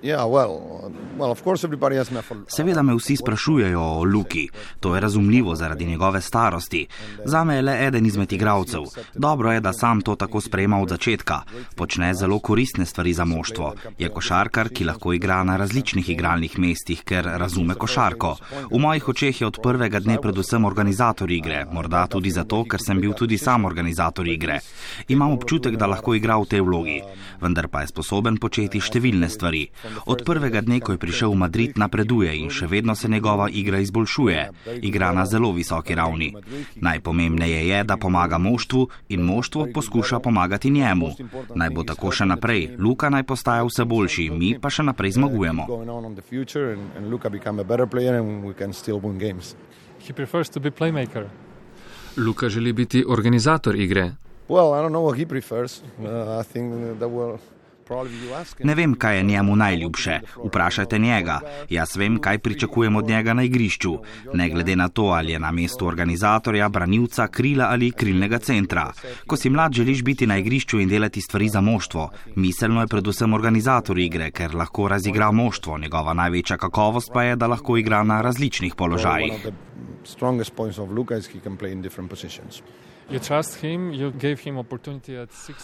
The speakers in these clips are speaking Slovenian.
Yeah, well, Seveda me vsi sprašujejo o Luki. To je razumljivo zaradi njegove starosti. Zame je le eden izmed igralcev. Dobro je, da sam to tako sprejema od začetka. Počne zelo koristne stvari za moštvo. Je košarkar, ki lahko igra na različnih igralnih mestih, ker razume košarko. V mojih očeh je od prvega dne predvsem organizator igre. Morda tudi zato, ker sem bil tudi sam organizator igre. Imam občutek, da lahko igra v tej vlogi. Vendar pa je sposoben početi številne stvari. Od prvega dne, ko je prišel v Madrid, napreduje in še vedno se njegova igra izboljšuje. Igra na zelo visoki ravni. Najpomembneje je, da pomaga moštvu in moštvo poskuša pomagati njemu. Naj bo tako še naprej. Luka naj postaja vse boljši, mi pa še naprej zmagujemo. Luka želi biti organizator igre. Well, I don't know what he prefers. Uh, I think that will. Ne vem, kaj je njemu najljubše. Vprašajte njega. Jaz vem, kaj pričakujem od njega na igrišču. Ne glede na to, ali je na mestu organizatorja, branilca, krila ali krilnega centra. Ko si mlad, želiš biti na igrišču in delati stvari za moštvo. Miselno je predvsem organizator igre, ker lahko razigra moštvo. Njegova največja kakovost pa je, da lahko igra na različnih položajih.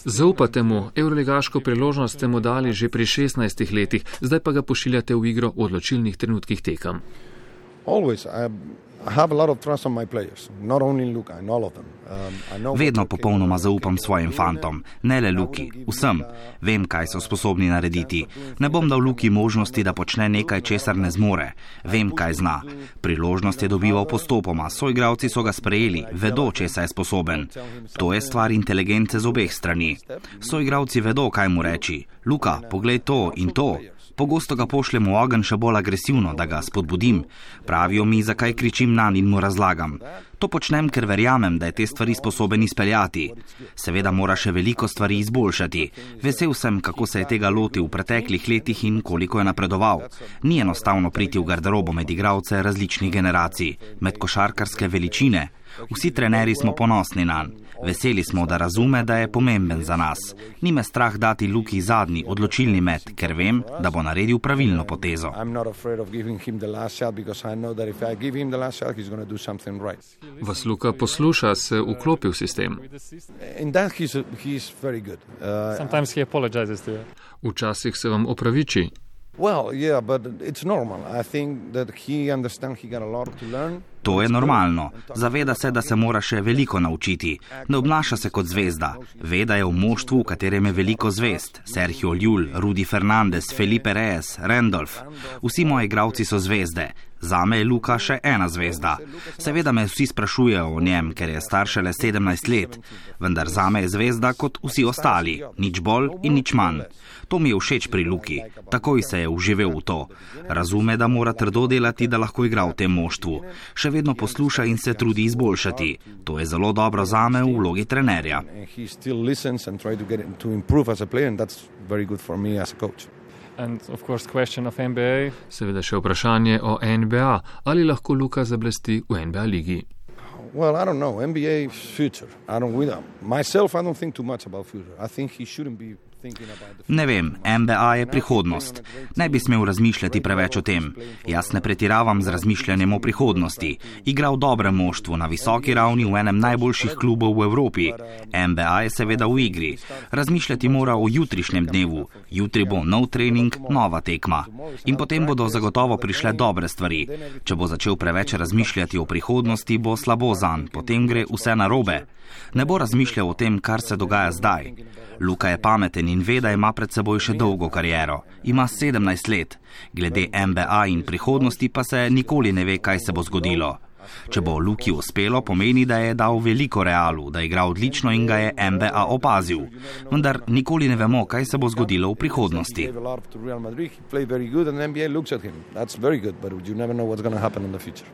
Zaupate mu, evroligaško priložnost ste mu dali že pri 16 letih, zdaj pa ga pošiljate v igro v odločilnih trenutkih tekem. Always, I, Vedno popolnoma zaupam svojim fantom, ne le Luki, vsem. Vem, kaj so sposobni narediti. Ne bom dal Luki možnosti, da počne nekaj, česar ne zmore. Vem, kaj zna. Priložnost je dobival postopoma, soigravci so ga sprejeli, vedo, če se je sposoben. To je stvar inteligence z obeh strani. Soigravci vedo, kaj mu reči. Luka, poglej to in to. Pogosto ga pošljem v ogen še bolj agresivno, da ga spodbudim. Pravijo mi, zakaj kričim na in mu razlagam. To počnem, ker verjamem, da je te stvari sposoben izpeljati. Seveda mora še veliko stvari izboljšati. Vesel sem, kako se je tega lotil v preteklih letih in koliko je napredoval. Ni enostavno priti v garderobo med igralce različnih generacij, med košarkarske veličine. Vsi trenerji smo ponosni na njega. Veseli smo, da razume, da je pomemben za nas. Ni me strah dati Luki zadnji odločilni met, ker vem, da bo naredil pravilno potezo. Vas Luka posluša, se vklopi v sistem. Včasih se vam opraviči. Well, yeah, but it's normal. I think that he understands he got a lot to learn. To je normalno. Zaveda se, da se mora še veliko naučiti. Ne obnaša se kot zvezda. Ve, da je v moštvu, v katerem je veliko zvezd. Sergio Ljul, Rudi Fernandez, Felipe Reyes, Randolph. Vsi moji igravci so zvezde. Zame je Luka še ena zvezda. Seveda me vsi sprašujejo o njem, ker je star šele 17 let, vendar zame je zvezda kot vsi ostali, nič bolj in nič manj. To mi je všeč pri Luki, takoj se je uživel v to. Razume, da mora trdo delati, da lahko igra v tem moštvu. Še vedno posluša in se trudi izboljšati. To je zelo dobro zame v vlogi trenerja. Seveda še vprašanje o NBA. Ali lahko Luka zablesti v NBA ligi? Well, I don't know. NBA future. I don't, myself, I don't think too much about future. I think he shouldn't be Ne vem, MBA je prihodnost. Ne bi smel razmišljati preveč o tem. Jaz ne pretiravam z razmišljanjem o prihodnosti. Igra v dobrem moštvu, na visoki ravni, v enem najboljših klubov v Evropi. MBA je seveda v igri. Razmišljati mora o jutrišnjem dnevu. Jutri bo nov trening, nova tekma. In potem bodo zagotovo prišle dobre stvari. Če bo začel preveč razmišljati o prihodnosti, bo slabo zan, potem gre vse narobe. Ne bo razmišljal o tem, kar se dogaja zdaj. Luka je pameten in ve, da ima pred seboj še dolgo kariero. Ima 17 let. Glede MBA in prihodnosti pa se nikoli ne ve, kaj se bo zgodilo. Če bo Luki uspelo, pomeni, da je dal veliko realu, da igra odlično in ga je MBA opazil. Vendar nikoli ne vemo, kaj se bo zgodilo v prihodnosti. That's very good, but you never know what's going to happen in the future.